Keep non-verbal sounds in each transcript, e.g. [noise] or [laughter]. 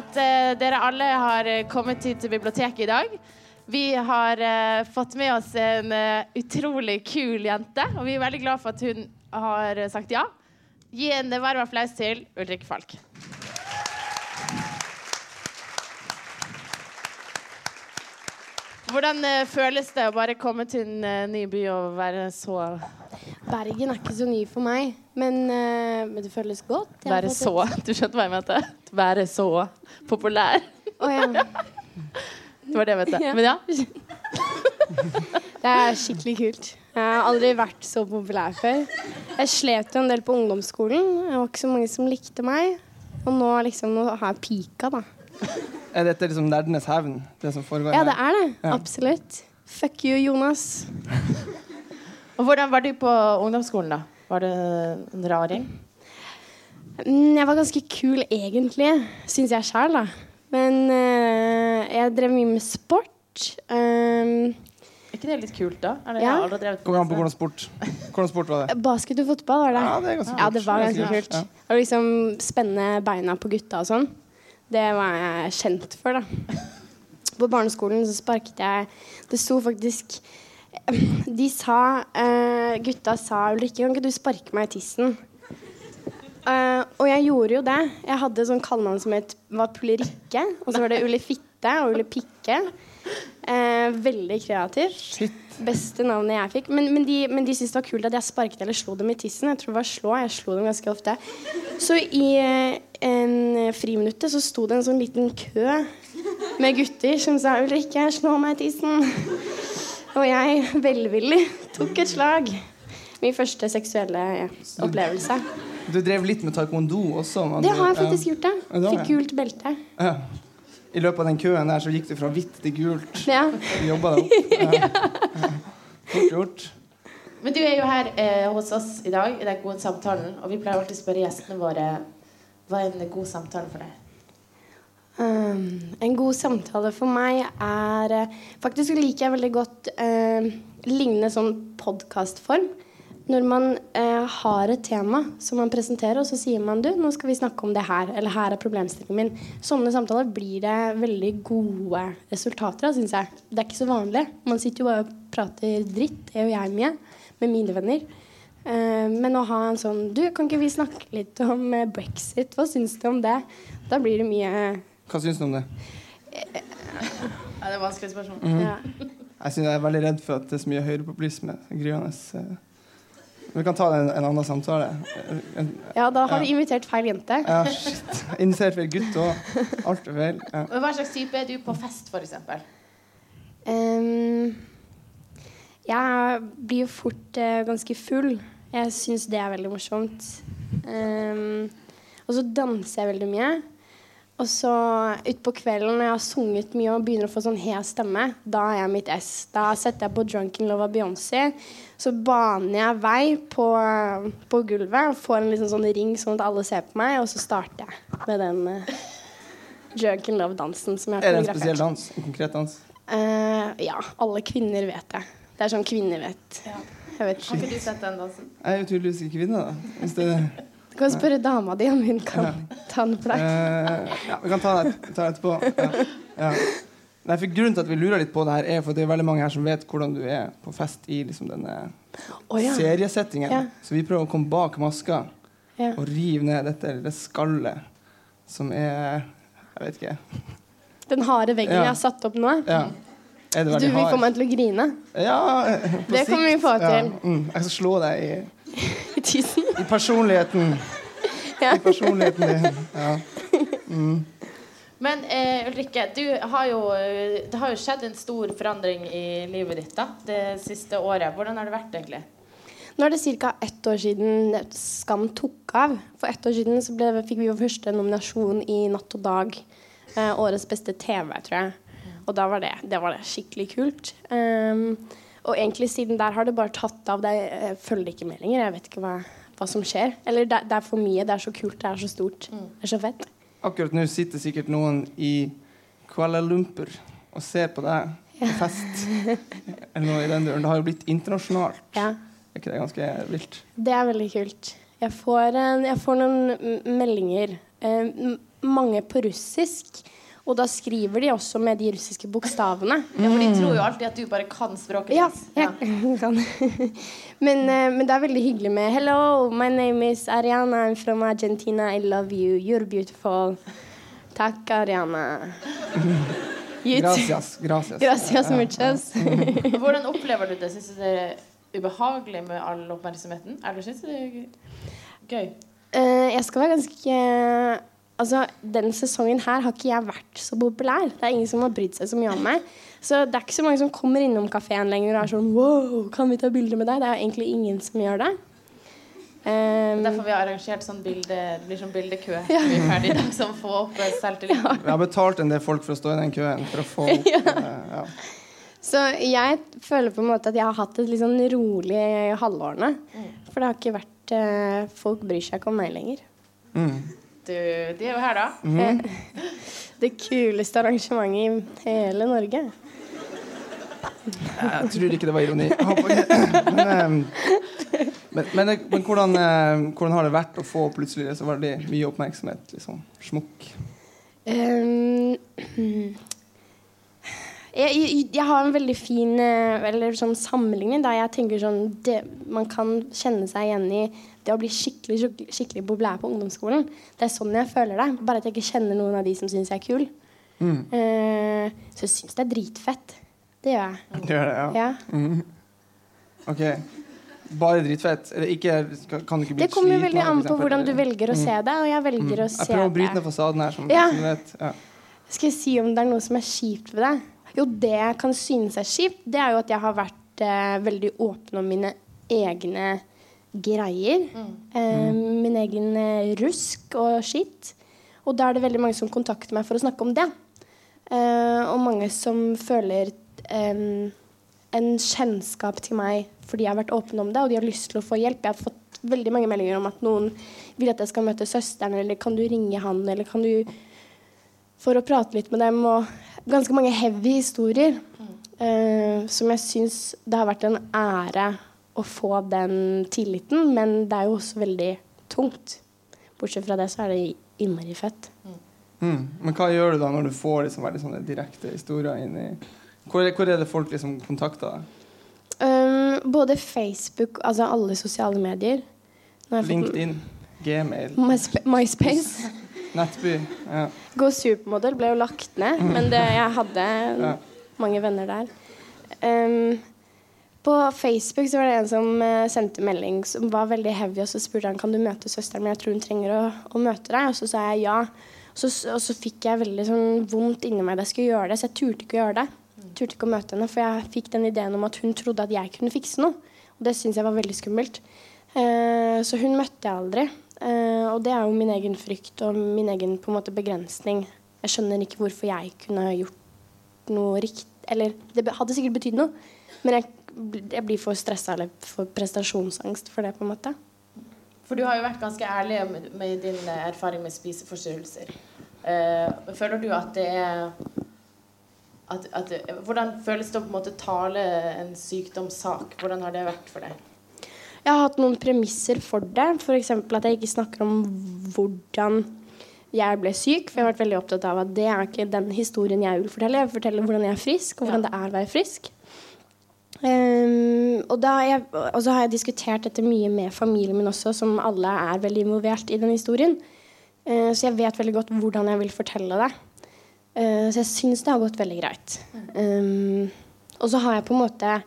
at uh, dere alle har eh, kommet hit til biblioteket i dag. Vi har uh, fått med oss en uh, utrolig kul jente, og vi er veldig glad for at hun har sagt ja. Gi en varm applaus til Ulrikke Falk. Hvordan eh, føles det å bare komme til en eh, ny by og være så Bergen er ikke så ny for meg, men, eh, men det føles godt. Jeg Være så Du skjønte hva jeg mente? Være så populær. Oh, ja. Det var det jeg mente. Ja. Men ja. Det er skikkelig kult. Jeg har aldri vært så populær før. Jeg slet jo en del på ungdomsskolen. Det var ikke så mange som likte meg. Og nå, liksom, nå har jeg pika, da. Er dette liksom nerdenes hevn, det som foregår Ja, det er det. Ja. Absolutt. Fuck you, Jonas. [laughs] Og hvordan var du på ungdomsskolen, da? Var du en raring? Mm, Jeg var ganske kul egentlig, syns jeg sjæl, da. Men eh, jeg drev mye med sport. Um, Er ikke det litt kult, da? Eller, Ja. jeg har Kommer an på hvordan sport, hvordan sport var det? basket og fotball var det. Ja, det er Ja, det var ganske Ganske kult. ja. Og liksom spenne beina på gutta og sånn. Det var jeg kjent for, da. På barneskolen så sparket jeg Det sto faktisk De sa uh, Gutta sa Ulrikke, kan ikke du sparke meg i tissen? Uh, og jeg gjorde jo det. Jeg hadde sånn kallenavn som het var Pulerikke. Og så var det Ulle Fitte og Ulle Pikke. Eh, veldig kreativt. Shit. Beste navnet jeg fikk. Men, men, de, men de syntes det var kult at jeg sparket eller slo dem i tissen. Jeg tror det var slå. Jeg slo dem ganske ofte. Så i eh, en friminuttet så sto det en sånn liten kø med gutter som sa 'Ulrikke, slå meg i tissen'. Og jeg velvillig tok et slag. Min første seksuelle ja, opplevelse. Du drev litt med taekwondo også? med Det har jeg faktisk gjort, Ja, Fikk gult belte. Ja. I løpet av den køen der så gikk du fra hvitt til gult. Ja. Du jobba deg opp. Ja. Ja. Fort gjort. Men du er jo her eh, hos oss i dag i den gode samtalen, og vi pleier alltid å spørre gjestene våre hva er en god samtale for deg? Um, en god samtale for meg er eh, Faktisk liker jeg veldig godt uh, lignende sånn podkastform. Når man eh, har et tema som man presenterer, og så sier man du, nå skal vi snakke om det her. Eller her er problemstillingen min. Sånne samtaler blir det veldig gode resultater av, syns jeg. Det er ikke så vanlig. Man sitter jo bare og prater dritt, jeg og jeg mye, med mine venner. Eh, men å ha en sånn Du, kan ikke vi snakke litt om eh, brexit? Hva syns du om det? Da blir det mye Hva syns du om det? Ja, det er et vanskelig spørsmål. Mhm. ja. Jeg, synes jeg er veldig redd for at det er så mye høyrepopulisme. Gryende. Vi kan ta en, en annen samtale. En, Ja, da har Ja. du invitert feil jente. ja, shit. [laughs] Invitert feil gutt òg. Alt er feil. Ja. Men Hva slags type er du på fest, f.eks.? Um, jeg blir jo fort uh, ganske full. Jeg syns det er veldig morsomt. Um, og så danser jeg veldig mye. Og så utpå kvelden når jeg har sunget mye og begynner å få sånn hes stemme, da er jeg mitt ess. Da setter jeg på 'Drunken Love' av Beyoncé. Så baner jeg vei på, på gulvet og får en liten sånn ring sånn at alle ser på meg, og så starter jeg med den uh, in Love'-dansen som jeg har Er det en spesiell dans? En konkret dans? Uh, ja, alle kvinner vet det. Det er sånn kvinner vet. Ja. Jeg vet Har ikke. du sett den dansen? Jeg er jo tydeligvis ikke kvinne, da. Hvis det, Du kan spørre dama di om hun kan ta den for deg. Uh, ja, vi kan ta det, ta det etterpå. Ja. Ja. Nei, for Grunnen til at vi lurer litt på det her, er for det er veldig mange her som vet hvordan du er på fest i liksom denne Å ja. seriesettingen. Ja. Så vi prøver å komme bak maska ja. og rive ned dette det skallet som er Jeg vet ikke. Den harde veggen jeg har satt opp nå. Ja. Det Du vil få meg til å grine Ja, [laughs] på Det kommer vi få til. Mm. Jeg skal slå deg i, [laughs] i tissen. i personligheten. Ja. I personligheten din. Ja. Mm. Men eh, Ulrikke, du har jo, eh, det har jo skjedd en stor forandring i livet ditt da, det siste året. Hvordan har det vært, egentlig? Nå er det ca. ett år siden Skam tok av. For ett år siden så ble, fikk vi vår første nominasjon i Natt og Dag. Eh, årets beste TV, tror jeg. Og da var det, det var det skikkelig kult. Um, og egentlig siden der har det bare tatt av. Det, følger ikke med lenger. Jeg vet ikke hva, hva som skjer. Eller det, det er for mye. Det er så kult. Det er så stort. Det er så fett. Akkurat nå sitter sikkert noen i Kuala Lumpur og ser på deg på fest. Eller noe i den duren. Det har jo blitt internasjonalt. Ja. Er ikke det ganske vilt? Det er veldig kult. Jeg får, en, jeg får noen meldinger. Eh, mange på russisk. Og da skriver de også med de russiske bokstavene. Ja, for de tror jo alltid at du bare kan språket Ja, deres. ja. kan. [laughs] men, eh, men det er veldig hyggelig med Hello, my name is Ariana. I'm from Argentina. I love you. You're beautiful. Takk, Ariana. You. Gracias. Gracias. Gracias muchas. [laughs] Hvordan opplever du det? Syns du det er ubehagelig med all oppmerksomheten? Eller syns du det er gøy? Eh, jeg skal være ganske Altså, Den sesongen her har ikke jeg vært så populær. Det er ingen som har brydd seg så mye om meg. Så det er ikke så mange som kommer innom kafeen lenger og er sånn Wow, kan vi ta bilde med deg? Det er jo egentlig ingen som gjør det. Um, Derfor vi har arrangert sånn bilde Det blir sånn bildekø ja. vi er ferdig i dag, som får opp eh, selvtilliten. Vi har betalt en del folk for å stå i den køen for å få opp [laughs] eh, ja. så jeg føler på en måte at jeg har hatt et litt sånn rolig halvårene. For det har ikke vært eh, Folk bryr seg ikke om meg lenger. mm. Du, de er jo her, da. Mm. [laughs] Det kuleste arrangementet i hele Norge. Jeg tror ikke det var ironi. Ikke. Men, eh, men, men, men hvordan, eh, hvordan har det vært å få plutselig så veldig mye oppmerksomhet? Liksom, smukk. Um, jeg, jeg, jeg har en veldig fin eh, eller sånn sammenligning. Da jeg tenker sånn det, Man kan kjenne seg igjen i det å bli skikkelig, skikkelig, skikkelig populær på ungdomsskolen. Det er sånn jeg føler det. Bare at jeg ikke kjenner noen av de som syns jeg er kul. Mm. Uh, så jeg syns det er dritfett. Det gjør jeg. Det gjør det, ja. Ja. Mm. OK. Bare dritfett? Eller ikke, kan du ikke bli Det kommer sliten veldig an på hvordan du velger å se det, og jeg velger å Jeg prøver å bryte ned fasaden her, som, Ja. som du vet. Ja. Skal jeg si om det er noe som er kjipt ved det? Jo, det jeg kan synes er kjipt, det er jo at jeg har vært eh, veldig åpen om mine egne greier. Eh, min egen eh, rusk og skitt. Og da er det veldig mange som kontakter meg for å snakke om det. Eh, og mange som føler eh, en kjennskap til meg fordi jeg har vært åpen om det, og de har lyst til å få hjelp. Jeg har fått veldig mange meldinger om at noen vil at jeg skal møte søsteren, eller kan du ringe han, eller kan du for å prate litt med dem. Og ganske mange heavy historier Uh, som jeg syns det har vært en ære å få den tilliten, men det er jo også veldig tungt. Bortsett fra det så er det innmari fett. Mm. Men hva gjør du da når du får liksom veldig sånne direkte historier inn i hvor, hvor er det folk liksom kontakter deg? Um, både Facebook, altså alle sosiale medier. LinkedIn? Gmail? MySpa- MySpace. [laughs] Nettby? Ja. Go Supermodel ble jo lagt ned, men det, jeg hadde Ja. mange venner der. Um, på Facebook så var det en som eh, sendte melding som var veldig heavy, og så spurte han kan du møte søsteren min, jeg tror hun trenger å, å møte deg. Og så sa jeg ja. Så, og så fikk jeg veldig sånn vondt inni meg da jeg skulle gjøre det, så jeg turte ikke å gjøre det. Turte ikke å møte henne, for jeg fikk den ideen om at hun trodde at jeg kunne fikse noe. Og det syns jeg var veldig skummelt. Eh, så hun møtte jeg aldri. Eh, og det er jo min egen frykt og min egen på en måte begrensning. Jeg skjønner ikke hvorfor jeg kunne gjort noe riktig Eller det hadde sikkert betydd noe, men jeg, jeg blir for stressa eller for prestasjonsangst for det, på en måte. For du har jo vært ganske ærlig med, med din erfaring med spiseforstyrrelser. Uh, føler du at det er at, at, Hvordan føles det å på en måte tale en sykdomssak? Hvordan har det vært for deg? Jeg har hatt noen premisser for det. F.eks. at jeg ikke snakker om hvordan jeg ble syk. For jeg har vært veldig opptatt av at det er ikke den historien jeg vil fortelle. Jeg vil fortelle hvordan jeg er frisk, og hvordan det er å være frisk. Um, og, jeg, og så har jeg diskutert dette mye med familien min også, som alle er veldig involvert i den historien. Uh, så jeg vet veldig godt hvordan jeg vil fortelle det. Uh, så jeg syns det har gått veldig greit. Um, og så har jeg på en måte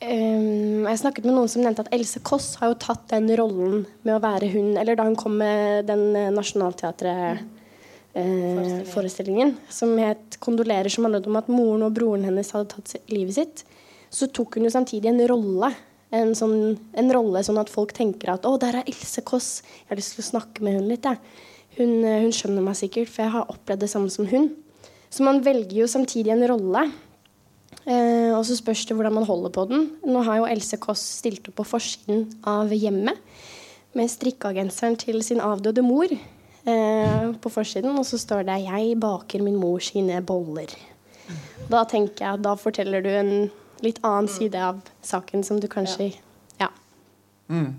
Um, jeg snakket med noen som nevnte at Else Kåss har jo tatt den rollen med å være hun Eller da hun kom med den eh, Nationaltheatret-forestillingen som het 'Kondolerer', som handlet om at moren og broren hennes hadde tatt livet sitt. Så tok hun jo samtidig en rolle. En, sånn, en rolle sånn at folk tenker at 'Å, der er Else Kåss'. Jeg har lyst til å snakke med hun litt, jeg. Hun, eh, hun skjønner meg sikkert, for jeg har opplevd det samme som hun. Så man velger jo samtidig en rolle. Eh, og så spørs det hvordan man holder på den. Nå har jo Else Kåss stilt opp på forsiden av Hjemmet med strikkagenseren til sin avdøde mor eh, på forsiden. Og så står det 'Jeg baker min mor sine boller'. Da tenker jeg at da forteller du en litt annen side av saken som du kanskje Ja. Mm.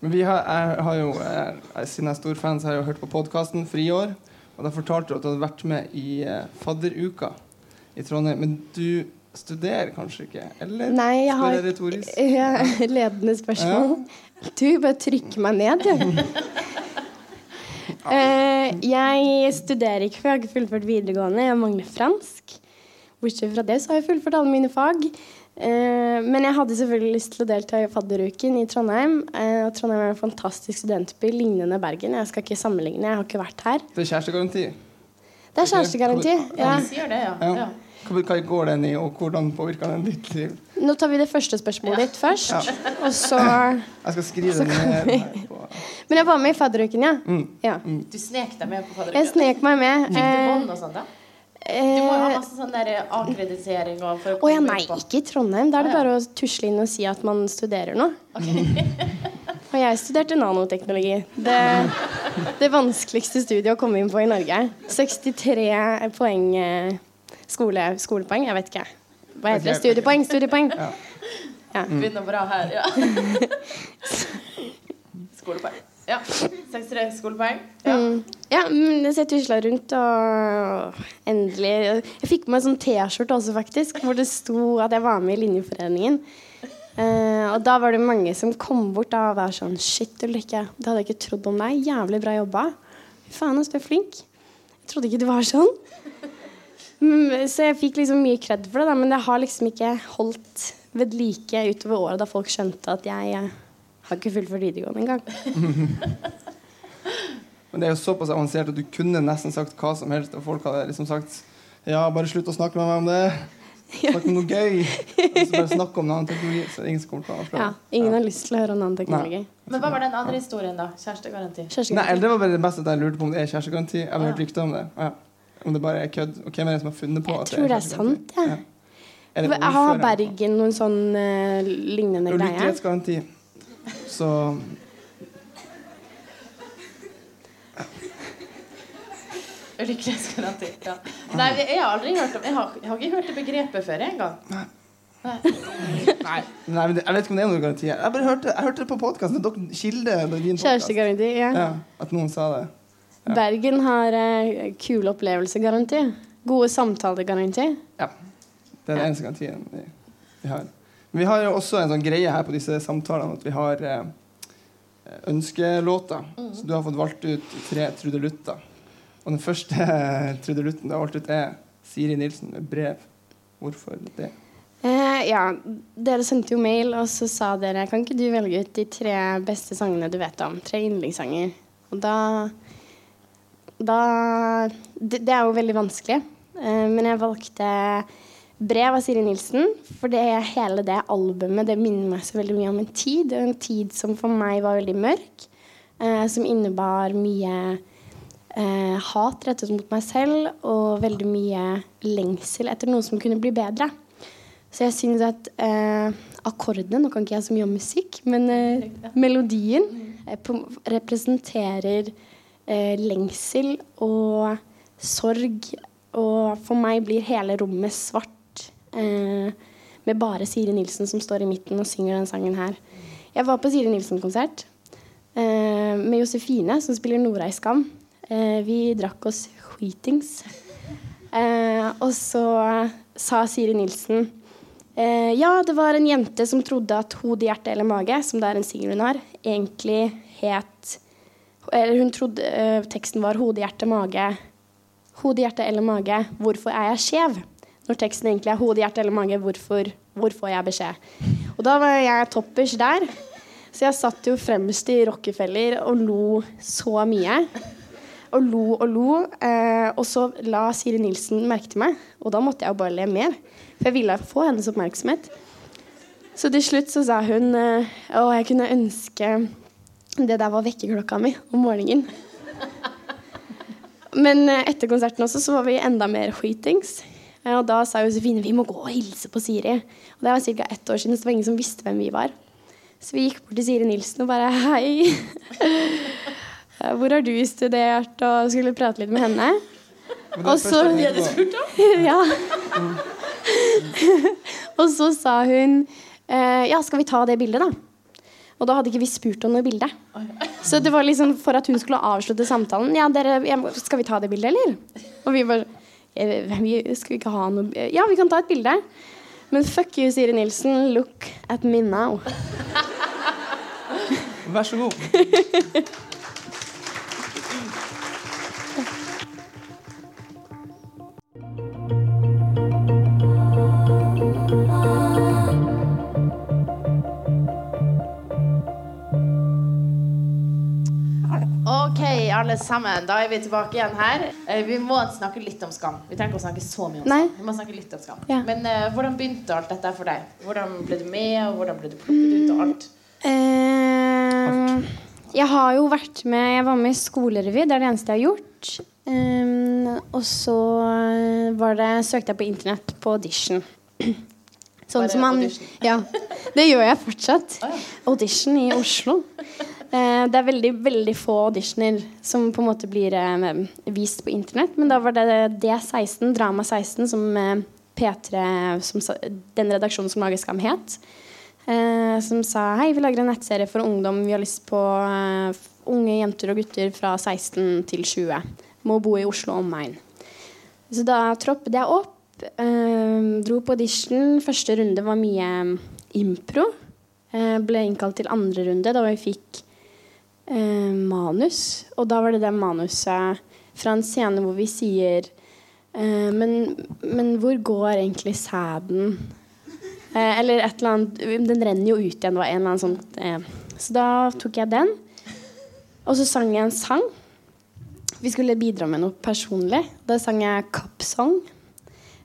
Men vi har, jeg har jo, jeg, siden jeg er stor fan, så har jeg jo hørt på podkasten Friår. Og da fortalte du at du hadde vært med i eh, fadderuka i Trondheim. Men du studerer kanskje ikke? Eller? Nei, jeg har Spør jeg retorisk? [laughs] Ja, ledende spørsmål. Du, bare trykk meg ned, du. uh, jeg studerer ikke, for jeg har ikke fullført videregående. Jeg mangler fransk. Bortsett fra det så har jeg fullført alle mine fag. Uh, men jeg hadde selvfølgelig lyst til å delta i fadderuken i Trondheim. Uh, og Trondheim er en fantastisk studentby, lignende Bergen. Jeg skal ikke sammenligne, jeg har ikke vært her. Det er kjærestegaranti. Det er kjærestegaranti. Ja. Vi sier det, ja. Ja. ja. Hva, går den i, og hvordan påvirker den ditt liv? Nå tar vi det første spørsmålet ditt først. Og så Jeg skal skrive den ned. På. Men jeg var med i fadderuken, ja. Mm. ja. Du snek deg med på Jeg fadderuka. snek meg med. Fikk du Eh, bånd og sånn, da? Du må ha eh, masse sånn akkreditering å Å ja, nei, ikke i Trondheim. Da er det bare å tusle inn og si at man studerer noe. [laughs] Og jeg studerte nanoteknologi. Det, det vanskeligste studiet å komme inn på i Norge. 63 poeng eh, skole, skolepoeng. Jeg vet ikke. Hva heter det? Studiepoeng? Studiepoeng. Ja. Ja. Begynner bra her, ja. [laughs] Skolepoeng. Ja. 63 skolepoeng. Ja. Mm. Ja, men så jeg tusla rundt og endelig Jeg fikk på meg en sånn T-skjorte også, faktisk, hvor det sto at jeg var med i Linjeforeningen. Uh, og da var det mange som kom bort da og var sånn Shit, Ulrikke, det hadde jeg ikke trodd om deg. Jævlig bra jobba. Fy faen, du er flink. Jeg trodde ikke du var sånn. Mm, Så jeg fikk liksom mye kred for det, da, men det har liksom ikke holdt ved like utover året da folk skjønte at jeg eh, har ikke fullført videregående engang. [laughs] Men det er jo såpass avansert at du kunne nesten sagt hva som helst, og folk hadde liksom sagt Ja, bare slutt å snakke med meg om det. Snakk om noe gøy. [laughs] Og så bare snakk om en annen teknologi. Så ingen kommer til å avsløre. Ja, ingen har lyst til å høre om annen teknologi. Men hva var den andre historien, da? Kjærestegaranti? Kjærestegaranti. Nei, eller det var bare det beste at jeg lurte på om det er kjærestegaranti. Jeg har hørt rykter om det. Ja. Om det bare er kødd. Og hvem er det som har funnet på Jeg at tror det er sant, jeg. Ja. Ja. det Jeg har? Bergen noen sånn uh, lignende greier. Ulykkelighetsgaranti. Så Ulykkelighetsgaranti. Ja. Nei, jeg har aldri hørt om Jeg har, jeg har ikke hørt det begrepet før engang. Nei, men det, Jeg vet ikke om det er noen garanti. Jeg bare hørte, jeg hørte det på podkasten. Det. Kjærestegaranti. Ja. Ja, at noen sa det. Ja. Bergen har uh, kule opplevelsegaranti. Gode samtalegaranti. Ja. Det er den eneste garantien vi, vi har. Men vi har jo også en sånn greie her på disse samtalene at vi har eh, ønskelåter. Mm. Så du har fått valgt ut tre trudelutter. Og den første [laughs] trudelutten du har valgt ut, er Siri Nilsen med brev. Hvorfor det? Eh, ja, dere sendte jo mail, og så sa dere Kan ikke du velge ut de tre beste sangene du vet om? Tre yndlingssanger. Og da Da Det, det er jo veldig vanskelig. Eh, men jeg valgte Brev av Siri Nilsen. For det hele det albumet det minner meg så veldig mye om en tid. En tid som for meg var veldig mørk. Eh, som innebar mye eh, hat rettet mot meg selv og veldig mye lengsel etter noe som kunne bli bedre. Så jeg syns at eh, akkordene Nå kan ikke jeg så mye om musikk, men eh, melodien eh, på, representerer eh, lengsel og sorg. Og for meg blir hele rommet svart eh, med bare Siri Nilsen som står i midten og synger den sangen her. Jeg var på Siri Nilsen-konsert eh, med Josefine, som spiller Nora i Skam. Eh, vi drakk oss skitings. Eh, og så sa Siri Nilsen eh, Ja, det var en jente som trodde at hode, hjerte eller mage, som det er en singel hun har, egentlig het Eller hun trodde eh, teksten var hode, hjerte, mage. Hode, hjerte eller mage, hvorfor er jeg skjev? Når teksten egentlig er hode, hjerte eller mage, hvorfor, hvor får jeg beskjed? Og da var jeg toppers der. Så jeg satt jo fremst i Rockefeller og lo så mye. Og lo og lo. Eh, og så la Siri Nilsen merke til meg, og da måtte jeg jo bare le mer. For jeg ville få hennes oppmerksomhet. Så til slutt så sa hun eh, å, jeg kunne ønske det der var vekkerklokka mi om morgenen. Men eh, etter konserten også så var vi enda mer skitings. Eh, og da sa Josefine vi må gå og hilse på Siri. Og det var ca. ett år siden, så det var ingen som visste hvem vi var. Så vi gikk bort til Siri Nilsen og bare hei. [laughs] Hvor har du studert? Og skulle prate litt med henne. Og så- [laughs] ja. [laughs] og så sa hun eh, Ja, skal vi ta det bildet, da? Og da hadde ikke vi spurt om noe bilde. Så det var liksom for at hun skulle avslutte samtalen. Ja, dere, skal vi ta det bildet, eller? Og vi bare eh, Skal vi ikke ha noe Ja, vi kan ta et bilde. Men fuck you, Siri Nilsen. Look at me now. Vær så god. [laughs] alle sammen. Da er vi tilbake igjen her. Eh, Vi må snakke litt om skam. Vi trenger ikke å snakke så mye om Nei. skam. Vi må snakke litt om skam. Ja. Men uh, hvordan begynte alt dette for deg? Hvordan ble du med, og hvordan ble du plukket ut, og alt? Eh, jeg har jo vært med Jeg var med i skolerevy. Det er det eneste jeg har gjort. Um, og så var det, søkte jeg på internett på audition. [clears throat] Sånn som man? Ja. Det gjør jeg fortsatt. Audition i Oslo. Eh, det er veldig veldig få auditioner som på en måte blir eh, vist på internett. Men da var det D16, Drama 16, som eh, P3, som, den redaksjonen som lager Skam, het. Som sa hei, vi lager en nettserie for ungdom. Vi har lyst på unge jenter og gutter fra 16 til 20. Må bo i Oslo omegn. Så da troppet jeg opp. dro på audition. Første runde var mye impro. Ble innkalt til andre runde da vi fikk eh, manus. Og da var det det manuset fra en scene hvor vi sier eh, men, men hvor går egentlig sæden? Eh, eller et eller annet Den renner jo ut igjen. Det var en eller annen sånn eh. Så da tok jeg den. Og så sang jeg en sang. Vi skulle bidra med noe personlig. Da sang jeg Cup Song.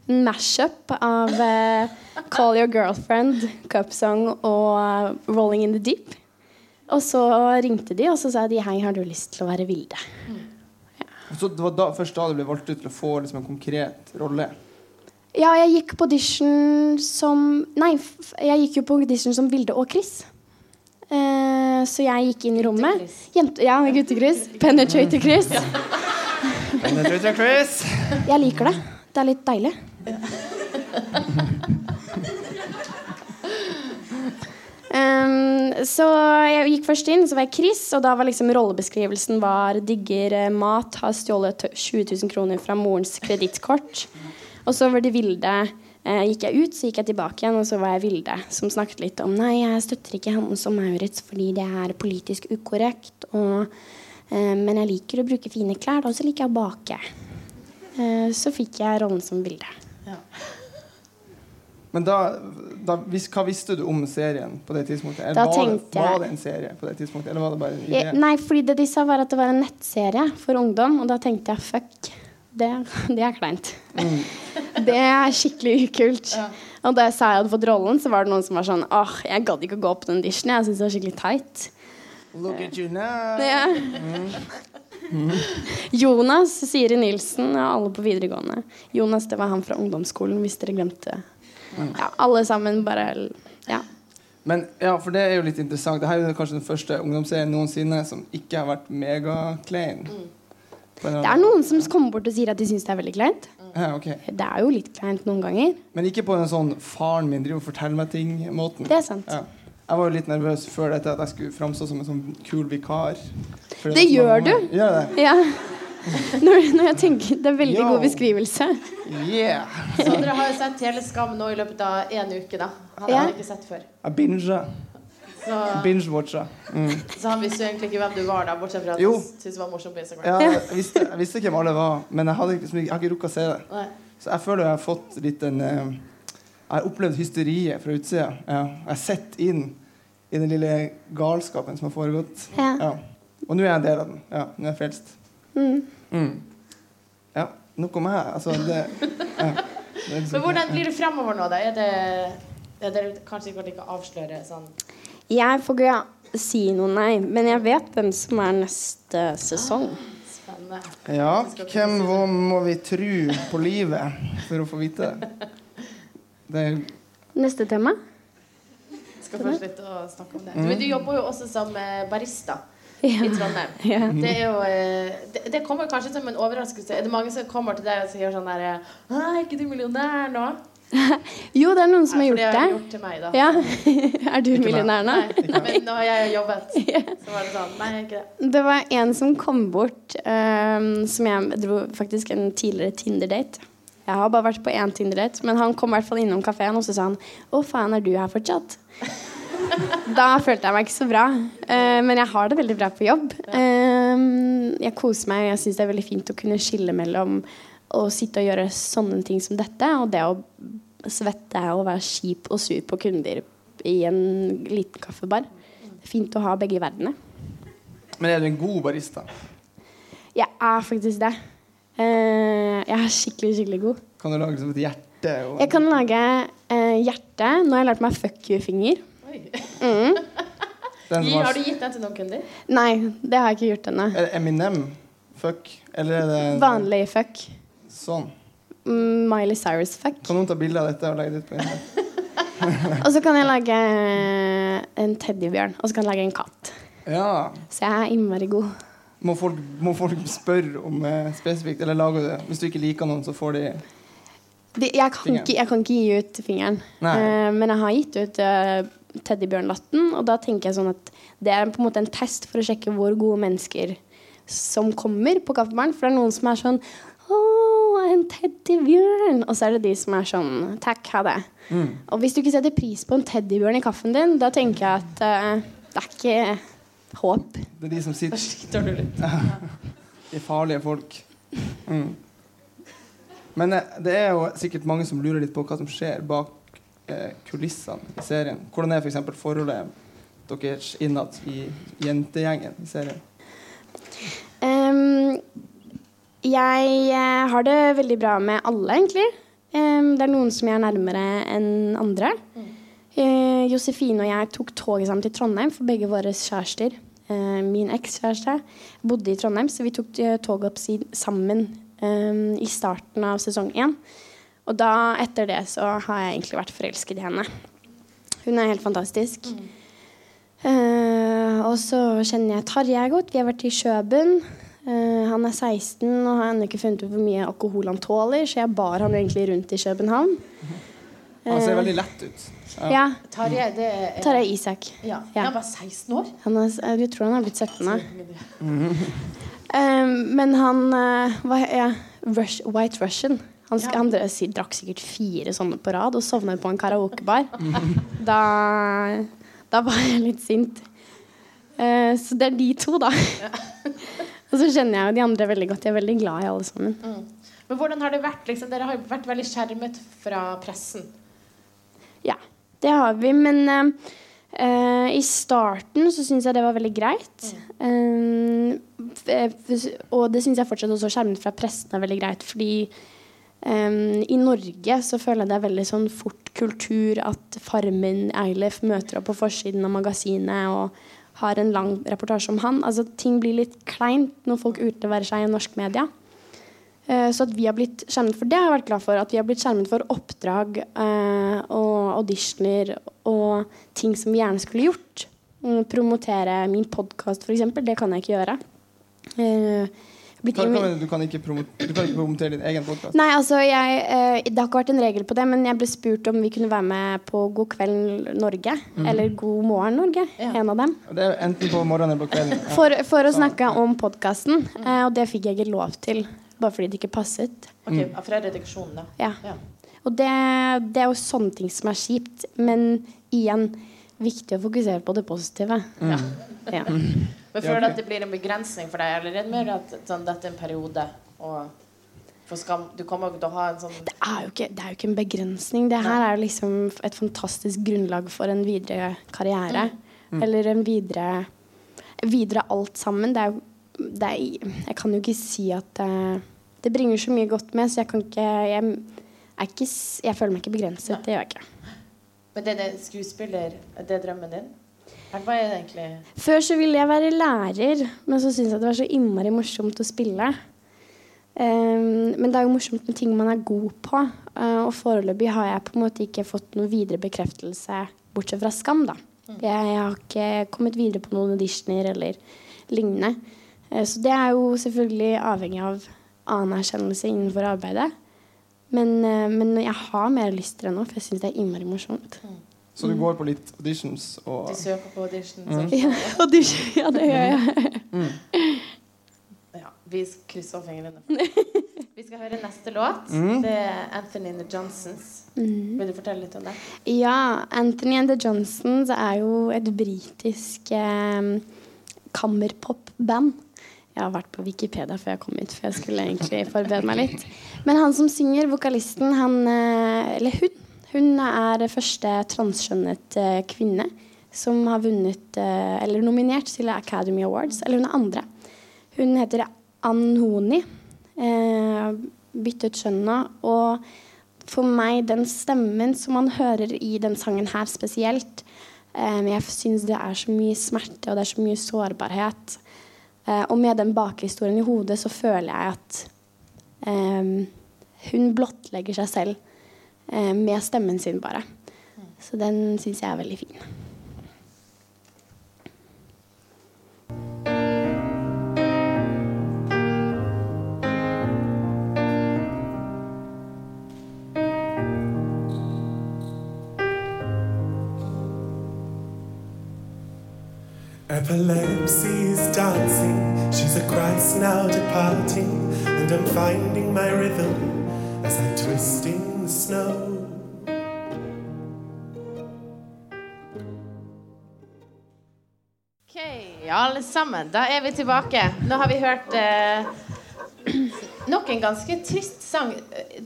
En mash-up av eh, Call Your Girlfriend, Cup Song og eh, Rolling in the Deep. Og så ringte de, og så sa de hei, har du lyst til å være Vilde? Så det var da, først da du ble valgt ut til å få liksom, en konkret rolle? Ja, jeg gikk på audition som Nei, f- jeg gikk jo på audition som Vilde og Chris. Eh, så jeg gikk inn i rommet. Jente, ja, gutte-Chris. Penetrator Chris. Penetrator Chris. Jeg liker det. Det er litt deilig. [laughs] Um, så jeg gikk først inn, så var jeg Chris, og da var liksom rollebeskrivelsen var digger eh, mat, har stjålet 20 000 kroner fra morens kredittkort. Og så var det Vilde. Eh, gikk jeg ut, så gikk jeg tilbake igjen, og så var jeg Vilde, som snakket litt om Nei, jeg støtter ikke han som Maurits fordi det er politisk ukorrekt, og, eh, men jeg liker å bruke fine klær, og så liker jeg å bake. Eh, så fikk jeg rollen som Vilde. Ja. Men da, da vis, hva visste du om serien på det tidspunktet? Eller var, det, var det en serie på det tidspunktet, eller var det bare en idé? Jeg, nei, fordi det de sa var at det var en nettserie for ungdom, og da tenkte jeg fuck, det, det er kleint. Mm. [laughs] Det er skikkelig ukult. Ja. Og da jeg sa jeg hadde fått rollen, så var det noen som var sånn åh, jeg gadd ikke å gå på den auditionen, jeg syntes det var skikkelig teit. Look at you now. Ja. Jonas Siri Nilsen og alle på videregående. Jonas, det var han fra ungdomsskolen, hvis dere glemte. Ja, alle sammen bare Ja. Men ja, for det er jo litt interessant. Dette er kanskje den første ungdomsserien noensinne som ikke har vært megaklein. Mm. Det er noen som kommer bort og sier at de syns det er veldig kleint. Ja, okay. Det er jo litt kleint noen ganger. Men ikke på en sånn 'faren min driver og forteller meg ting'-måten. Det er sant. Ja. Jeg var jo litt nervøs før dette at jeg skulle framstå som en sånn kul vikar. Det, Det gjør du. Gjør det? Ja. [laughs] Når, når jeg tenker Det er veldig Yo. god beskrivelse. Yeah! Så dere har jo sett hele Skam nå i løpet av én uke, da. Han yeah. har ikke sett før. Jeg binga. Så, Binge-watcha. Mm. så han visste jo egentlig ikke hvem du var, da, bortsett fra at Jo. han syntes det var morsomt på Instagram. Ja, jeg, visste, jeg visste ikke hvem alle var, men jeg, hadde, liksom, jeg har ikke rukket å se det. Nei. Så jeg føler jeg har fått litt en eh, Jeg har opplevd hysteriet fra utsida. Ja. Jeg har sett inn i den lille galskapen som har foregått. Ja. Ja. Og nå er jeg en del av den. Ja, nå er jeg frelst. Mm. Mm. Ja, Noe med. Altså, det, ja. det liksom Men hvordan blir det fremover nå, da? Er det er det kanskje ikke like avsløre sånn Jeg får ikke si noe, nei. Men jeg vet hvem som er neste sesong. spennende? Ja, hvem må vi tru på livet for å få vite det? Det er Neste tema? Jeg skal først litt å snakke om det. Men du jobber jo også som eh, barista. I Trondheim. [laughs] Ja. Det er jo eh, det, det kommer kanskje som en overraskelse. Er det mange som kommer til deg og sier sånn der Er ikke du millionær nå? [laughs] Jo, det er noen som har gjort det har gjort til meg, da. Ja. [laughs] Er du Ikke millionær nå? Nei, men har jeg jobbet, så var det sånn Nei, ikke det. Det var en som kom bort, um, som jeg dro faktisk en tidligere Tinder-date. Jeg har bare vært på én Tinder-date, men han kom i hvert fall innom kafeen og så sa han Å, faen, er du her fortsatt? Da følte jeg meg ikke så bra. Eh, men jeg har det veldig bra på jobb. Ehm, jeg koser meg. Jeg syns det er veldig fint å kunne skille mellom å sitte og gjøre sånne ting som dette, og det å svette og være kjip og sur på kunder i en liten kaffebar. Det er fint å ha begge verdenene. Men er du en god barista? Jeg er faktisk det. Eh, jeg er skikkelig, skikkelig god. Kan du lage som et hjerte? Og Jeg kan lage eh, hjerte. Nå har jeg lært meg fuck you-finger. Oi. Mm. [laughs] den Gi, har du gitt den til noen kunder? Nei, det har jeg ikke gjort ennå. er det Eminem? Fuck? Eller er det Vanlig fuck. sånn? Mm, Miley Cyrus-fuck. Kan noen ta bilde av dette og legge det ut på internett? [laughs] Og så kan jeg lage eh, en teddybjørn. Og så kan jeg lage en katt. Ja. Så jeg er innmari god. Må folk, må folk spørre om eh, spesifikt, eller lager du det? Hvis du ikke liker noen, så får de Det, jeg, kan ikke, jeg kan ikke gi ut fingeren. Eh, men jeg har gitt ut uh, teddybjørnlatten, og da tenker jeg sånn at det er på en måte en test for å sjekke hvor gode mennesker som kommer på kaffebaren. For det er noen som er sånn Å, en teddybjørn. Og så er det de som er sånn Takk, ha det. mm. Og hvis du ikke setter pris på en teddybjørn i kaffen din, da tenker jeg at uh, det er ikke håp. Det er de som sitter skiter du litt. [laughs] De farlige folk. Mm. Men eh, det er jo sikkert mange som lurer litt på hva som skjer bak kulissene i serien. Hvordan er f.eks. For forholdet deres innad i jentegjengen i serien? Um, jeg eh, har det veldig bra med alle, egentlig. Um, det er noen som jeg er nærmere enn andre. Uh, Josefine og jeg tok toget sammen til Trondheim for begge våre kjærester. Uh, min ekskjæreste bodde i Trondheim, så vi tok eh, toget opp sammen um, i starten av sesong én. Og da, etter det, så har jeg egentlig vært forelsket i henne. Hun er helt fantastisk. Eh, og så kjenner jeg Tarjei godt. Vi har vært i Sjøbunn. Uh, han er 16 og har ennå ikke funnet ut hvor mye alkohol han tåler, så jeg bar han egentlig rundt i København. [laughs] Han ser veldig lett ut. Ja. Ja. Tarjei, det er Tarjei Isak. Ja. Ja. Han var 16 år. Han er, jeg tror han har blitt 17 nå. Eh, men han eh, hva, ja, Rush, White Russian. Han, Ja. han dre- drakk sikkert fire sånne på rad og sovnet på en karaokebar. [laughs] da, da var jeg litt sint. Uh, så det er de to, da. [laughs] og så kjenner jeg jo de andre veldig godt. Jeg er veldig glad i alle sammen. Men hvordan har det vært? Liksom? Dere har vært veldig skjermet fra pressen. Ja, det har vi. Men uh, Uh, i starten så syns jeg det var veldig greit. Mm. Uh, og det syns jeg fortsatt også skjermet fra pressen er veldig greit. Fordi eh, i Norge så føler jeg det er veldig sånn fort kultur at Farmen Eilef møter opp på forsiden av magasinet og har en lang reportasje om han. Altså Ting blir litt kleint når folk utleverer seg i norsk media. Uh, Så at vi har blitt skjermet for det har jeg vært glad for. At vi har blitt skjermet for oppdrag uh, og auditioner og ting som vi gjerne skulle gjort. Um, promotere min podkast, f.eks. Det kan jeg ikke gjøre. Eh, blitt Kan, kan, du, kan ikke promo, du kan ikke promotere din egen podkast? Nei, altså jeg, eh, Det har ikke vært en regel på det, men jeg ble spurt om vi kunne være med på God kveld Norge. Eller God morgen Norge. Ja. En av dem. Det er enten på morgenen eller på kvelden. [laughs] Ja. For, for å snakke om podkasten. Eh, og det fikk jeg ikke lov til, bare fordi det ikke passet. Ok, Fra redaksjonen, da. Ja. Ja. Og det, det er jo sånne ting som er kjipt. Men igjen viktig å fokusere på det positive. Ja. Ja. Men føler du at det blir en begrensning for deg, eller er det mer at sånn, dette er en periode? Og for skam, du kommer jo til å ha en sånn Det er jo ikke, det er jo ikke en begrensning. Det her er liksom et fantastisk grunnlag for en videre karriere. Eller en videre Videre alt sammen. Det er jo det er, Jeg kan jo ikke si at eh, det bringer så mye godt med, så jeg kan ikke Jeg, er ikke, jeg føler meg ikke begrenset. Det gjør jeg ikke. Men det, det skuespiller, er det drømmen din? Hva er det egentlig Før så ville jeg være lærer, men så syntes jeg det var så innmari morsomt å spille. Um, men det er jo morsomt med ting man er god på. Uh, og foreløpig har jeg på en måte ikke fått noen videre bekreftelse, bortsett fra Skam, da. Jeg, jeg har ikke kommet videre på noen auditioner eller lignende. Uh, så det er jo selvfølgelig avhengig av anerkjennelse innenfor arbeidet. Men, eh, men jeg har mer lyst til det nå, for jeg syns det er innmari morsomt. Så du går på litt auditions og Du søker på auditions? Mm. Ja, [laughs] audition, ja det gjør jeg. [laughs] Ja, vi krysser fingrene. [laughs] Vi skal høre neste låt. Mm. Det er Anthony and the Johnsons. Mm. Vil du fortelle litt om det? Ja, Anthony and the Johnsons er jo et britisk eh, kammerpop-band. Jeg har vært på Wikipedia før jeg kom hit, for jeg skulle egentlig forberede meg litt. Men han som synger, vokalisten, han eh, Eller hun. Hun er første transkjønnet eh, kvinne som har vunnet eh, Eller nominert til Academy Awards. Eller hun er andre. Hun heter Anhoni. Byttet kjønn nå. Og for meg, den stemmen som man hører i den sangen her spesielt Jeg syns det er så mye smerte, og det er så mye sårbarhet. Eh, og med den bakhistorien i hodet så føler jeg at eh, hun blottlegger seg selv eh, med stemmen sin, bare. Så den syns jeg er veldig fin. Epilepsy is dancing, she's a Christ now departing, and I'm finding my rhythm as I twist in the snow. Alle sammen. Da er vi tilbake. Nå har vi hørt eh, [clears throat] nok en ganske trist sang.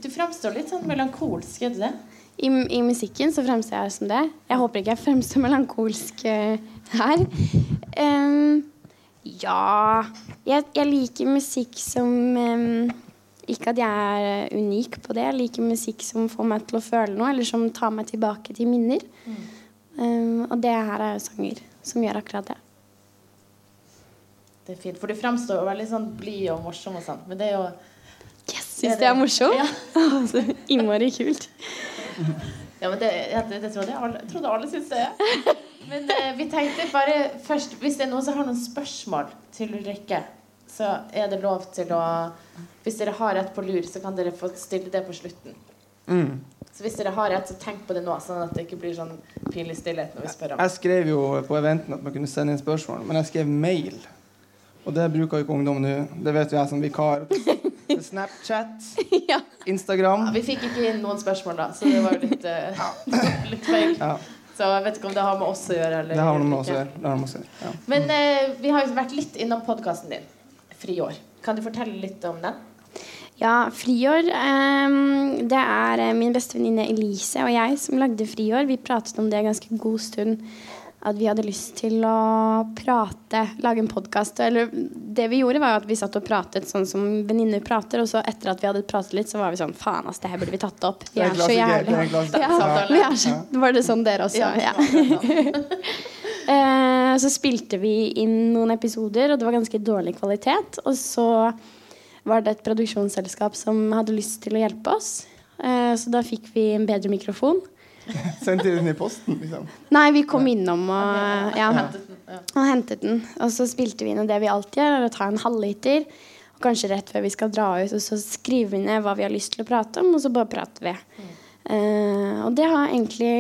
Du framstår litt sånn melankolsk, er du det? I, I musikken så fremstår jeg som det. Jeg håper ikke jeg fremstår melankolsk eh, her. Em, ja jeg, jeg liker musikk som um, Ikke at jeg er unik på det. Jeg liker musikk som får meg til å føle noe, eller som tar meg tilbake til minner. Em, og det her er jo sanger som gjør akkurat det. Det er fint, For du framstår jo veldig sånn blid og morsom og sånn. Men det er jo Yes, Syns jeg er morsom? Ja. [laughs] Så Innmari kult. Ja, men det, jeg, det, det trodde jeg alle, jeg trodde alle syntes det. [laughs] Men eh, vi tenkte bare først Hvis det er noen som har noen spørsmål til Ulrikke, så er det lov til å Hvis dere har et på lur, så kan dere få stille det på slutten. mm. Så hvis dere har et, så tenk på det nå, sånn at det ikke blir sånn pinlig stillhet når vi spør om Jeg skrev jo på eventen at man kunne sende inn spørsmål, men jeg skrev mail. Og det bruker jo ikke ungdom nå. Det vet jo jeg som vikar. Snapchat, [laughs] ja. Instagram. ja, Vi fikk ikke inn noen spørsmål da, så det var litt, [laughs] uh, litt feil. Ja, Så jeg vet ikke om det har med oss å gjøre. Eller, det har noe med oss å gjøre. Det har med oss å gjøre. Ja. Men eh, vi har jo vært litt innom podkasten din, Friår. Kan du fortelle litt om den? Ja, Friår. eh, det er eh, min bestevenninne Elise og jeg som lagde Friår. Vi pratet om det en ganske god stund. At vi hadde lyst til å prate, lage en podkast. Det vi gjorde, var at vi satt og pratet sånn som venninner prater. Og så etter at vi hadde pratet litt, så var vi sånn Faen, ass, det her burde vi tatt opp. Vi er er så jævlig ja, Ja. vi er så, Var det sånn dere også? Ja. ja. [laughs] så spilte vi inn noen episoder, og det var ganske dårlig kvalitet. Og så var det et produksjonsselskap som hadde lyst til å hjelpe oss. Eh, så da fikk vi en bedre mikrofon. [laughs] Sendte den i posten, liksom. Nei, vi kom innom og, ja, og hentet den. Og så spilte vi inn, og det vi alltid gjør, er å ta en halvliter. Og kanskje rett før vi skal dra ut, og så skriver vi ned hva vi har lyst til å prate om, og så bare prater vi. Eh, og det har egentlig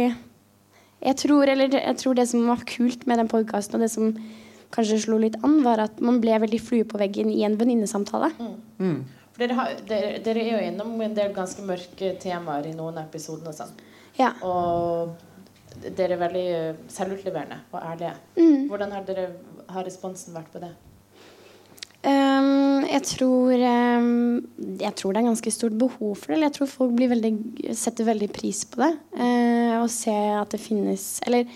jeg tror, eller, jeg tror det som var kult med den podkasten, og det som kanskje slo litt an, var at man ble veldig flue på veggen i en venninnesamtale. Mm. For dere, har, dere, dere er jo innom en del ganske mørke temaer i noen episoder. Og sånn. Ja. Og dere er veldig eh, selvutleverende og ærlige. Mm. Hvordan har, dere, har responsen vært på det? Um, jeg, tror, um, jeg tror det er ganske stort behov for det. Eller jeg tror folk blir veldig, setter veldig pris på det. Uh, og se at det finnes Eller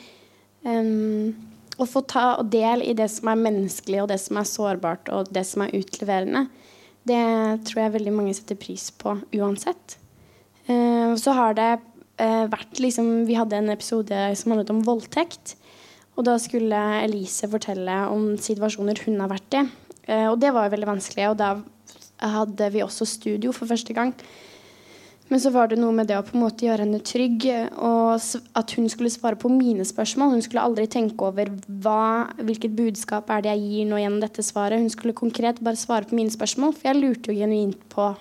um, å få ta del i det som er menneskelig, og det som er sårbart, og det som er utleverende. Det tror jeg veldig mange setter pris på uansett. Uh, så har det eh, vært liksom Vi hadde en episode som handlet om voldtekt. Og da skulle Elise fortelle om situasjoner hun har vært i. Eh, og det var veldig vanskelig. Og da hadde vi også studio for første gang. Men så var det noe med det å på en måte gjøre henne trygg, og at hun skulle svare på mine spørsmål. Hun skulle aldri tenke over hva, hvilket budskap er det jeg gir nå gjennom dette svaret. Hun skulle konkret bare svare på mine spørsmål, for jeg lurte jo genuint på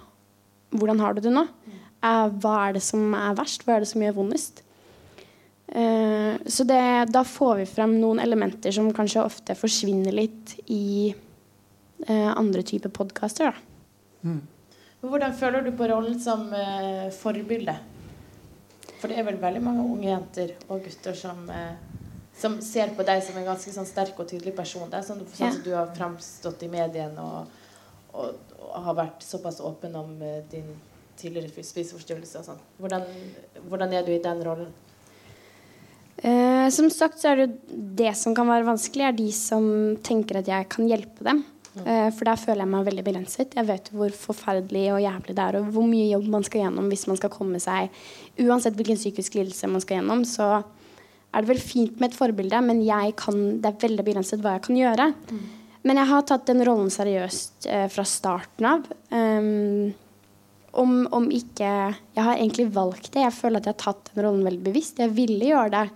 hvordan har du det nå? Eh, hva er det som er verst? Hva er det som gjør vondest? Eh, så det, da får vi frem noen elementer som kanskje ofte forsvinner litt i eh, andre typer podkaster. Mm. Hvordan føler du på rollen som uh, forbilde? For det er vel veldig mange unge jenter og gutter som, som ser på deg som en ganske sånn sterk og tydelig person. Det er sånn, sånn Ja. som du har framstått i mediene og, og, og har vært såpass åpen om din tidligere spiseforstyrrelser og sånn. Hvordan, hvordan er du i den rollen? Eh, som sagt så er det jo det som kan være vanskelig, er de som tenker at jeg kan hjelpe dem. Eh, for der føler jeg meg veldig begrenset. Jeg vet hvor forferdelig og jævlig det er, og hvor mye jobb man skal gjennom hvis man skal komme seg Uansett hvilken psykisk lidelse man skal gjennom, så er det vel fint med et forbilde, men kan, det er veldig begrenset hva jeg kan gjøre. Men jeg har tatt den rollen seriøst eh, fra starten av. Um, om, om ikke Jeg har egentlig valgt det. Jeg føler at jeg har tatt den rollen veldig bevisst. Jeg ville gjøre det.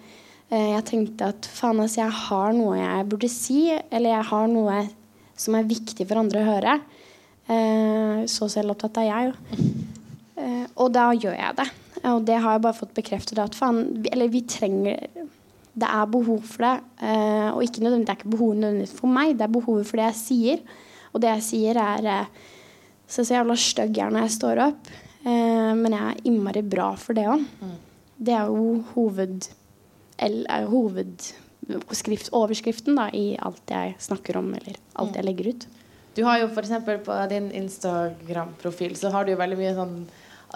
Eh, jeg tenkte at faen, altså, jeg har noe jeg burde si, eller jeg har noe som er viktig for andre å høre. Eh, så selvopptatt er jeg jo. Eh, og da gjør jeg det. Og det har jeg bare fått bekreftet at faen Eller vi trenger Det er behov for det. Og det er ikke behov nødvendigvis for meg, det er behovet for det jeg sier. Og det jeg sier, er så så jævla stygg jeg er når jeg står opp. Eh, men jeg er innmari bra for det òg. Det er jo hoved... Eller er hovedskrift, overskriften da, i alt jeg snakker om, eller alt jeg legger ut. Du har jo f.eks. på din Instagram-profil så har du jo veldig mye sånn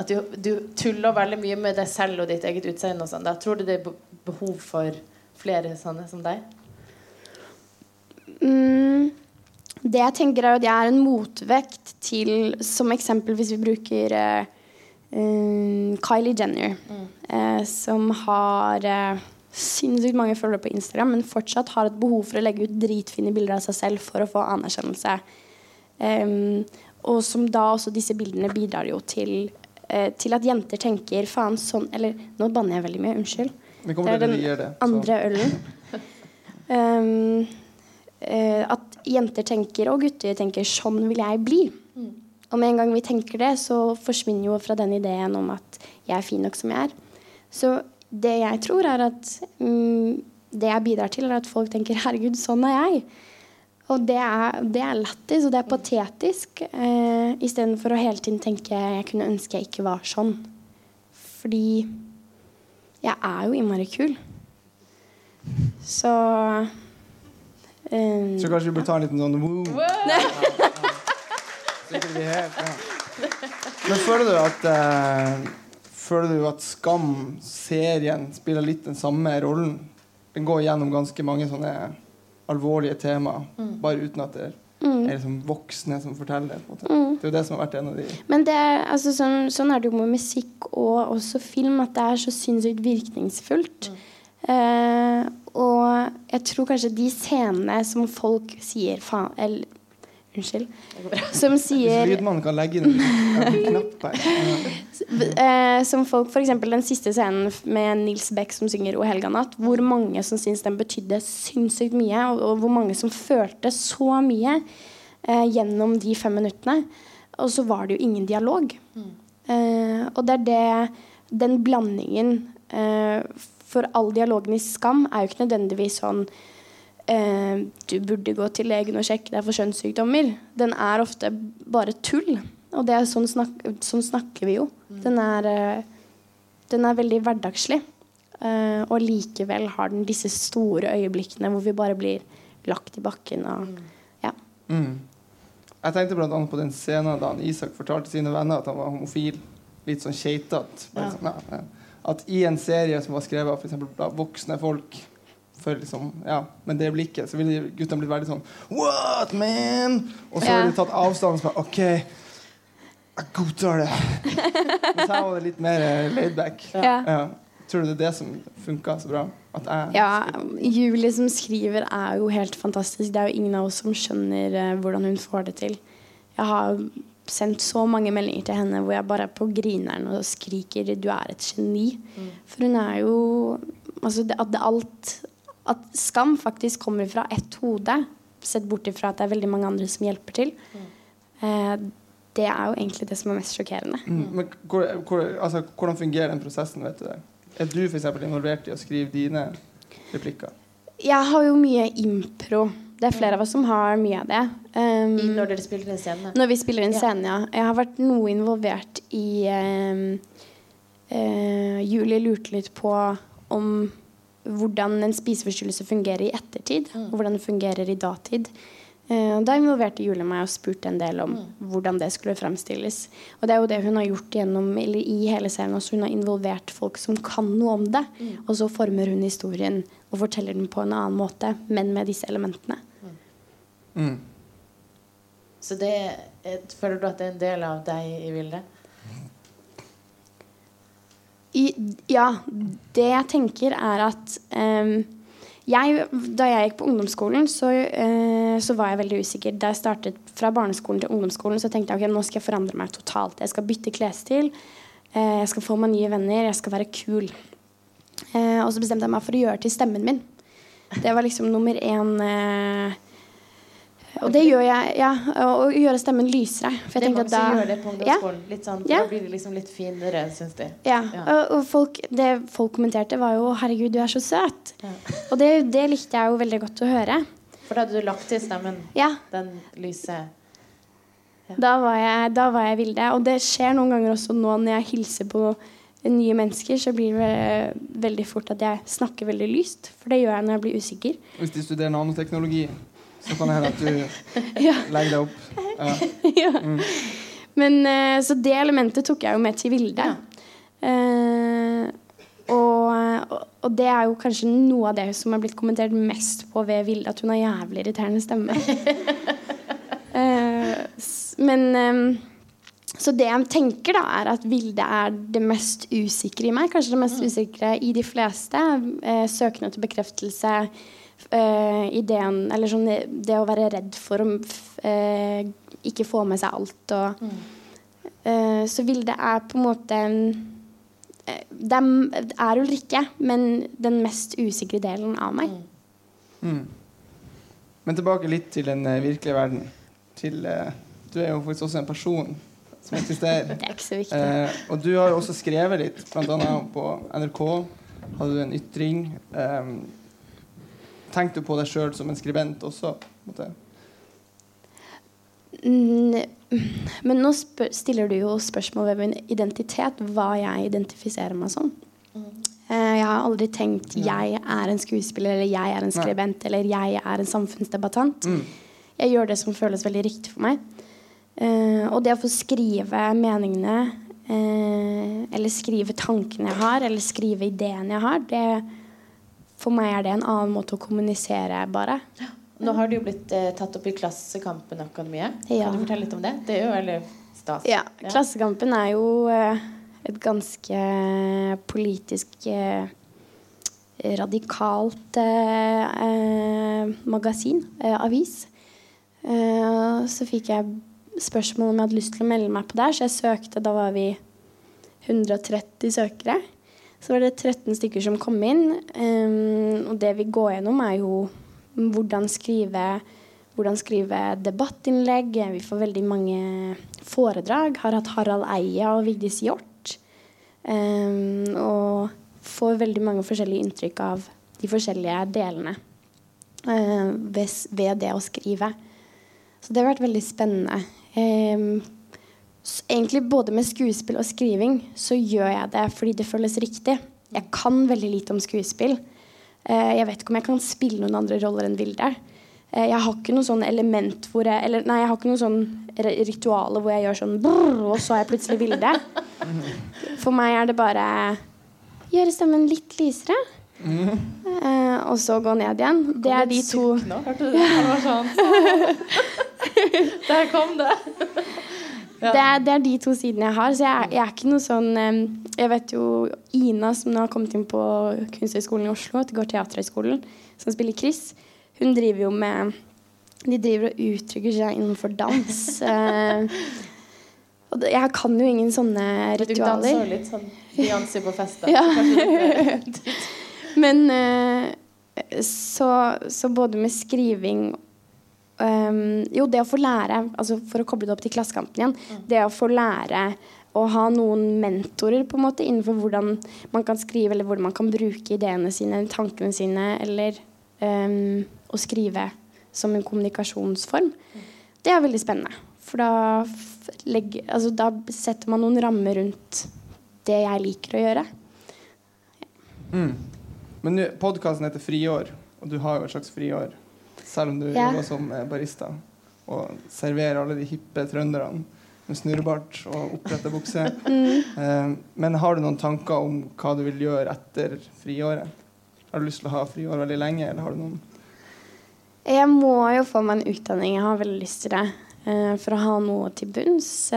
at du, du tuller veldig mye med deg selv og ditt eget utseende og sånn. Da tror du det er behov for flere sånne som deg? Mm, det jeg tenker er at jeg er en motvekt til Som eksempel hvis vi bruker eh, eh, Kylie Jenner, eh, som har eh, sinnssykt mange følgere på Instagram, men fortsatt har et behov for å legge ut dritfine bilder av seg selv for å få anerkjennelse. Um, og som da også disse bildene bidrar jo til, uh, til at jenter tenker faen sånn Eller nå banner jeg veldig mye, unnskyld. Det er den det. Andre ølen. Um, uh, at jenter tenker, og gutter tenker, sånn vil jeg bli. Og med en gang vi tenker det, så forsvinner jo fra den ideen om at jeg er fin nok som jeg er. Så det jeg tror, er at mm, det jeg bidrar til, er at folk tenker 'herregud, sånn er jeg'. Og det er, det er lættis, og det er patetisk. Eh, Istedenfor å hele tiden tenke 'jeg kunne ønske jeg ikke var sånn'. Fordi jeg er jo innmari kul. Så eh, Så kanskje vi burde ta en liten sånn woo. Så Ja, det blir helt, ja. Men føler du at uh, Føler du at Skam-serien spiller litt den samme rollen? Den går gjennom ganske mange sånne alvorlige temaer, bare uten at det mm. er liksom voksne som forteller. På en måte. Det er jo det som har vært en av de Men det, er- altså, sånn, sånn er det jo med musikk og også film, at det er så sinnssykt virkningsfullt. Eh, og jeg tror kanskje de scenene som folk sier faen Eller unnskyld. Som sier lydmannen kan legge inn en, knapp her. Eh, Som folk F.eks. den siste scenen med Nils Beck som synger 'O helga natt'. Hvor mange som syns den betydde sinnssykt mye, og, og hvor mange som følte så mye eh, gjennom de fem minuttene. Og så var det jo ingen dialog. Eh, og det er det Den blandingen eh, For all dialogen i Skam er jo ikke nødvendigvis sånn eh, Du burde gå til legen og sjekke deg for kjønnssykdommer. Den er ofte bare tull. Og det er sånn, snak sånn snakker vi jo. Den er, eh, den er veldig hverdagslig. Eh, og likevel har den disse store øyeblikkene hvor vi bare blir lagt i bakken. Og, ja. Mm. Jeg tenkte blant annet på den scenen da han Isak fortalte sine venner at han var homofil. Litt sånn keitete. Ja. Sånn, ja, ja. At i en serie som var skrevet av for voksne folk for liksom, ja, Med det blikket så ville guttene blitt veldig sånn What, man? Og så har de tatt avstand og så bare OK, jeg godtar det. [laughs] Mens her var det litt mer eh, laid back. Ja. Ja. Tror du det er det som funka så bra? At jeg Ja, Julie som skriver er jo helt fantastisk. Det er jo ingen av oss som skjønner eh, hvordan hun får det til. Jeg har sendt så mange meldinger til henne hvor jeg bare er på grineren og skriker 'du er et geni'. For hun er jo altså det, At det alt At skam faktisk kommer fra ett hode, sett bort ifra at det er veldig mange andre som hjelper til, eh, det er jo egentlig det som er mest sjokkerende. Mm. Men hvor, hvor, altså, hvordan fungerer den prosessen? vet du det? Er du for involvert i å skrive dine replikker? Jeg har jo mye impro. Det er flere av oss som har mye av det. Um, når dere spiller inn scenen? Når vi spiller inn Ja. scenen, ja. Jeg har vært noe involvert i um, uh, Julie lurte litt på om hvordan en spiseforstyrrelse fungerer i ettertid, og hvordan det fungerer i datid. Uh, da involverte Julie meg og spurte en del om hvordan det skulle fremstilles. Og det er jo det hun har gjort gjennom, eller i hele serien også. Hun har involvert folk som kan noe om det. Og så former hun historien og forteller den på en annen måte, men med disse elementene. Mm. Så det er, føler du at det er en del av deg i Vilde? I, ja, det jeg tenker er at um, jeg, Da jeg gikk på ungdomsskolen, så, eh, så var jeg veldig usikker. Da jeg startet fra barneskolen til ungdomsskolen, så tenkte jeg ok, nå skal jeg forandre meg totalt. Jeg skal bytte klesstil, eh, jeg skal få meg nye venner, jeg skal være kul. Eh, og så bestemte jeg meg for å gjøre til stemmen min. Det var liksom nummer én. Eh, og det gjør jeg, ja. Å gjøre stemmen lysere. For jeg det er at da, som gjør det på ungdomsskolen. Litt sånn, Ja. Da blir det liksom litt finere, syns de. Ja, Ja. og, og folk, det folk kommenterte, var jo 'herregud, du er så søt'. Ja. Og det, det likte jeg jo veldig godt å høre. For da hadde du lagt til stemmen Ja, den lyse da var jeg, da var jeg Vilde. Og det skjer noen ganger også nå når jeg hilser på nye mennesker, så blir det veldig fort at jeg snakker veldig lyst. For det gjør jeg når jeg blir usikker. Hvis de studerer nanoteknologi, så kan det hende at du [laughs] Ja. legger deg opp. Ja. [laughs] ja. Men eh, Så det elementet tok jeg jo med til Vilde. Ja. Eh, og, og- og det er jo kanskje noe av det som har blitt kommentert mest på ved Vilde, at hun har jævlig irriterende stemme. [laughs] Eh, s- men eh, Så det jeg tenker, da, er at Vilde er det mest usikre i meg. Kanskje det mest usikre i de fleste. Eh, søkende til bekreftelse. Eh, ideen Eller sånn det å være redd for å eh, ikke få med seg alt og eh, Så Vilde er på en måte Det er, er Ulrikke, men den mest usikre delen av meg. Mm. Men tilbake litt til den virkelige verden. Til, du er jo faktisk også en person som eksisterer. [laughs] Det er ikke så viktig. Eh, og du har jo også skrevet litt, bl.a. på NRK. Hadde du en ytring. Eh, tenkte du på deg sjøl som en skribent også? Mm, Men nå stiller du jo spørsmål ved min identitet, hva jeg identifiserer meg som. Eh, Jeg har aldri tenkt 'jeg er en skuespiller', eller 'jeg er en skribent', eller 'jeg er en samfunnsdebattant'. Mm. Jeg gjør det som føles veldig riktig for meg. Uh, og det å få skrive meningene, uh, eller skrive tankene jeg har, eller skrive ideene jeg har, det, for meg er det en annen måte å kommunisere, bare. Nå har det jo blitt eh, tatt opp i Klassekampen Akademiet. Ja. Kan du fortelle litt om det? Det er jo veldig stas. Ja, Klassekampen er jo eh, et ganske politisk eh, radikalt eh, eh, magasin, eh, avis. Eh, så fikk jeg spørsmål om jeg hadde lyst til å melde meg på der, så jeg søkte. Da var vi 130 søkere. Så var det 13 stykker som kom inn. Um, og det vi går gjennom, er jo hvordan skrive hvordan skrive debattinnlegg. Vi får veldig mange foredrag. Har hatt Harald Eia og Vigdis Hjort. Um, og får veldig mange forskjellige inntrykk av de forskjellige delene uh, ved, ved det å skrive. Så det har vært veldig spennende. Um, egentlig både med skuespill og skriving så gjør jeg det fordi det føles riktig. Jeg kan veldig lite om skuespill. Eh, jeg vet ikke om jeg kan spille noen andre roller enn Vilde. Eh, jeg har ikke noe sånn element hvor jeg Eller nei, jeg har ikke noe sånn ritual hvor jeg gjør sånn brrr, og så er jeg plutselig Vilde. For meg er det bare gjøre stemmen litt lysere. Mm. og så gå ned igjen. Det er de to hørte du det? Det var sånn. [laughs] Der kom det. Ja. det, er, det er de to sidene jeg har. Så jeg, er- jeg er ikke noe sånn Jeg vet jo Ina, som nå har kommet inn på Kunsthøgskolen i Oslo, til går Teaterhøgskolen, som spiller Chris, hun driver jo med De driver og uttrykker seg innenfor dans. [laughs] Eh, Og jeg kan jo ingen sånne ritualer. Du danser litt sånn Beyoncé på fest. da. Ja. [laughs] Men eh, så, så både med skriving ehm, Jo, det å få lære, altså for å koble det opp til Klassekampen igjen, det å få lære å ha noen mentorer på en måte innenfor hvordan man kan skrive, eller hvordan man kan bruke ideene sine, tankene sine, eller um, å skrive som en kommunikasjonsform, det er veldig spennende. For da, legger, altså, da setter man noen rammer rundt det jeg liker å gjøre. Mm. Men podkasten heter Friår, og du har jo et slags friår. Selv om du Ja. jobber som eh, barista og serverer alle de hippe trønderne med snurrebart og oppretta bukse. [laughs] Eh, men har du noen tanker om hva du vil gjøre etter friåret? Har du lyst til å ha friår veldig lenge, eller har du noen Jeg må jo få meg en utdanning. Jeg har veldig lyst til det. eh, for å ha noe til bunns.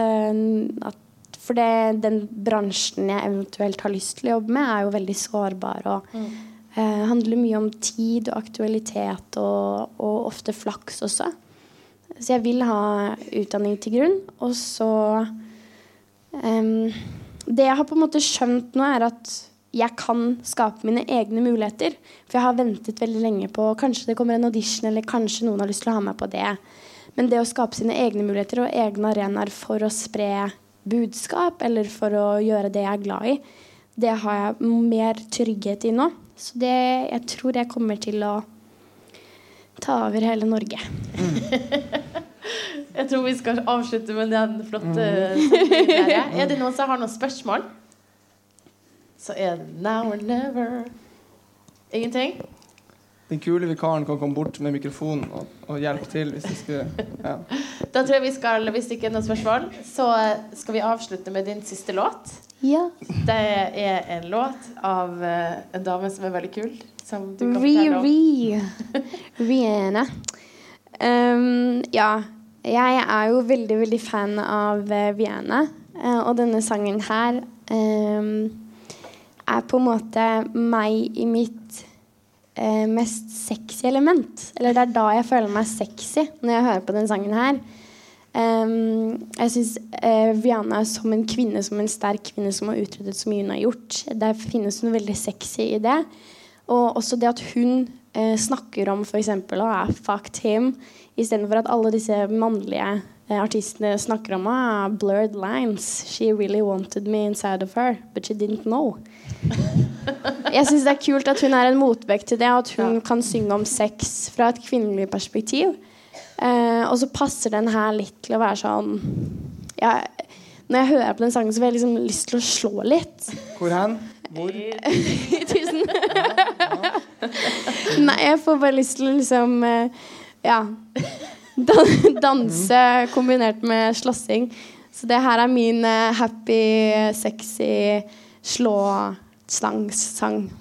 For det, den bransjen jeg eventuelt har lyst til å jobbe med, er jo veldig sårbar. Og eh, handler mye om tid og aktualitet, og, og ofte flaks også. Så jeg vil ha utdanning til grunn. Og så eh, Det jeg har på en måte skjønt nå, er at jeg kan skape mine egne muligheter. For jeg har ventet veldig lenge på kanskje det kommer en audition, eller kanskje noen har lyst til å ha meg på det. Men det å skape sine egne muligheter og egne arenaer for å spre budskap, eller for å gjøre det jeg er glad i, det har jeg mer trygghet i nå. Så det, jeg tror jeg kommer til å ta over hele Norge. [laughs] Jeg tror vi skal avslutte med den flotte der. Er det noen som har noen spørsmål? Så er det now or never. Ingenting? Den kule vikaren kan komme bort med mikrofonen og, og hjelpe til hvis det skulle ja. [laughs] Da tror jeg vi skal, Hvis det ikke er noen spørsmål, så skal vi avslutte med din siste låt. Ja. Det er en låt av eh, en dame som er veldig kul. Som du kan fortelle om. Riri. Rihanna. Um, ja. Jeg er jo veldig, veldig fan av Vienna. eh, og denne sangen her um, er på en måte meg i mitt eh, mest sexy element. Eller det er da jeg føler meg sexy, når jeg hører på den sangen her. Um, jeg syns uh, Viana som en kvinne, som en sterk kvinne som har utrettet så mye hun har gjort, det finnes noe veldig sexy i det. Og også det at hun eh, snakker om f.eks. å ah, 'fucked him', istedenfor at alle disse mannlige eh, artistene snakker om er 'blurred lines'. 'She really wanted me inside of her, but she didn't know'. [laughs] Jeg syns det er kult at hun er en motvekt til det, og at hun kan synge om sex fra et kvinnelig perspektiv. Eh, og så passer den her litt til å være sånn ja, Når jeg hører på den sangen, så får jeg liksom lyst til å slå litt. Hvor hen? Hvor? [laughs] Tusen. Nei, jeg får bare lyst til å liksom eh, Ja. Dan danse kombinert med slåssing. Så det her er min eh, happy, sexy slå-slangsang.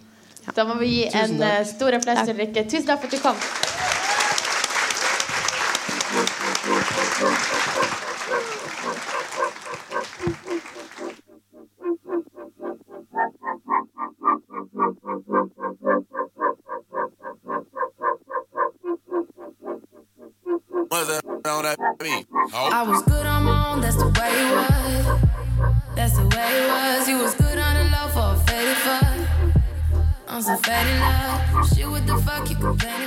Da må vi gi en eh, stor applaus til Rikke. Tusen takk for at du kom. On? Oh. I was good on my own, that's the way it was. That's the way it was. You was good on the low for a faded fuck. On some faded love. Shit, what the fuck you complaining?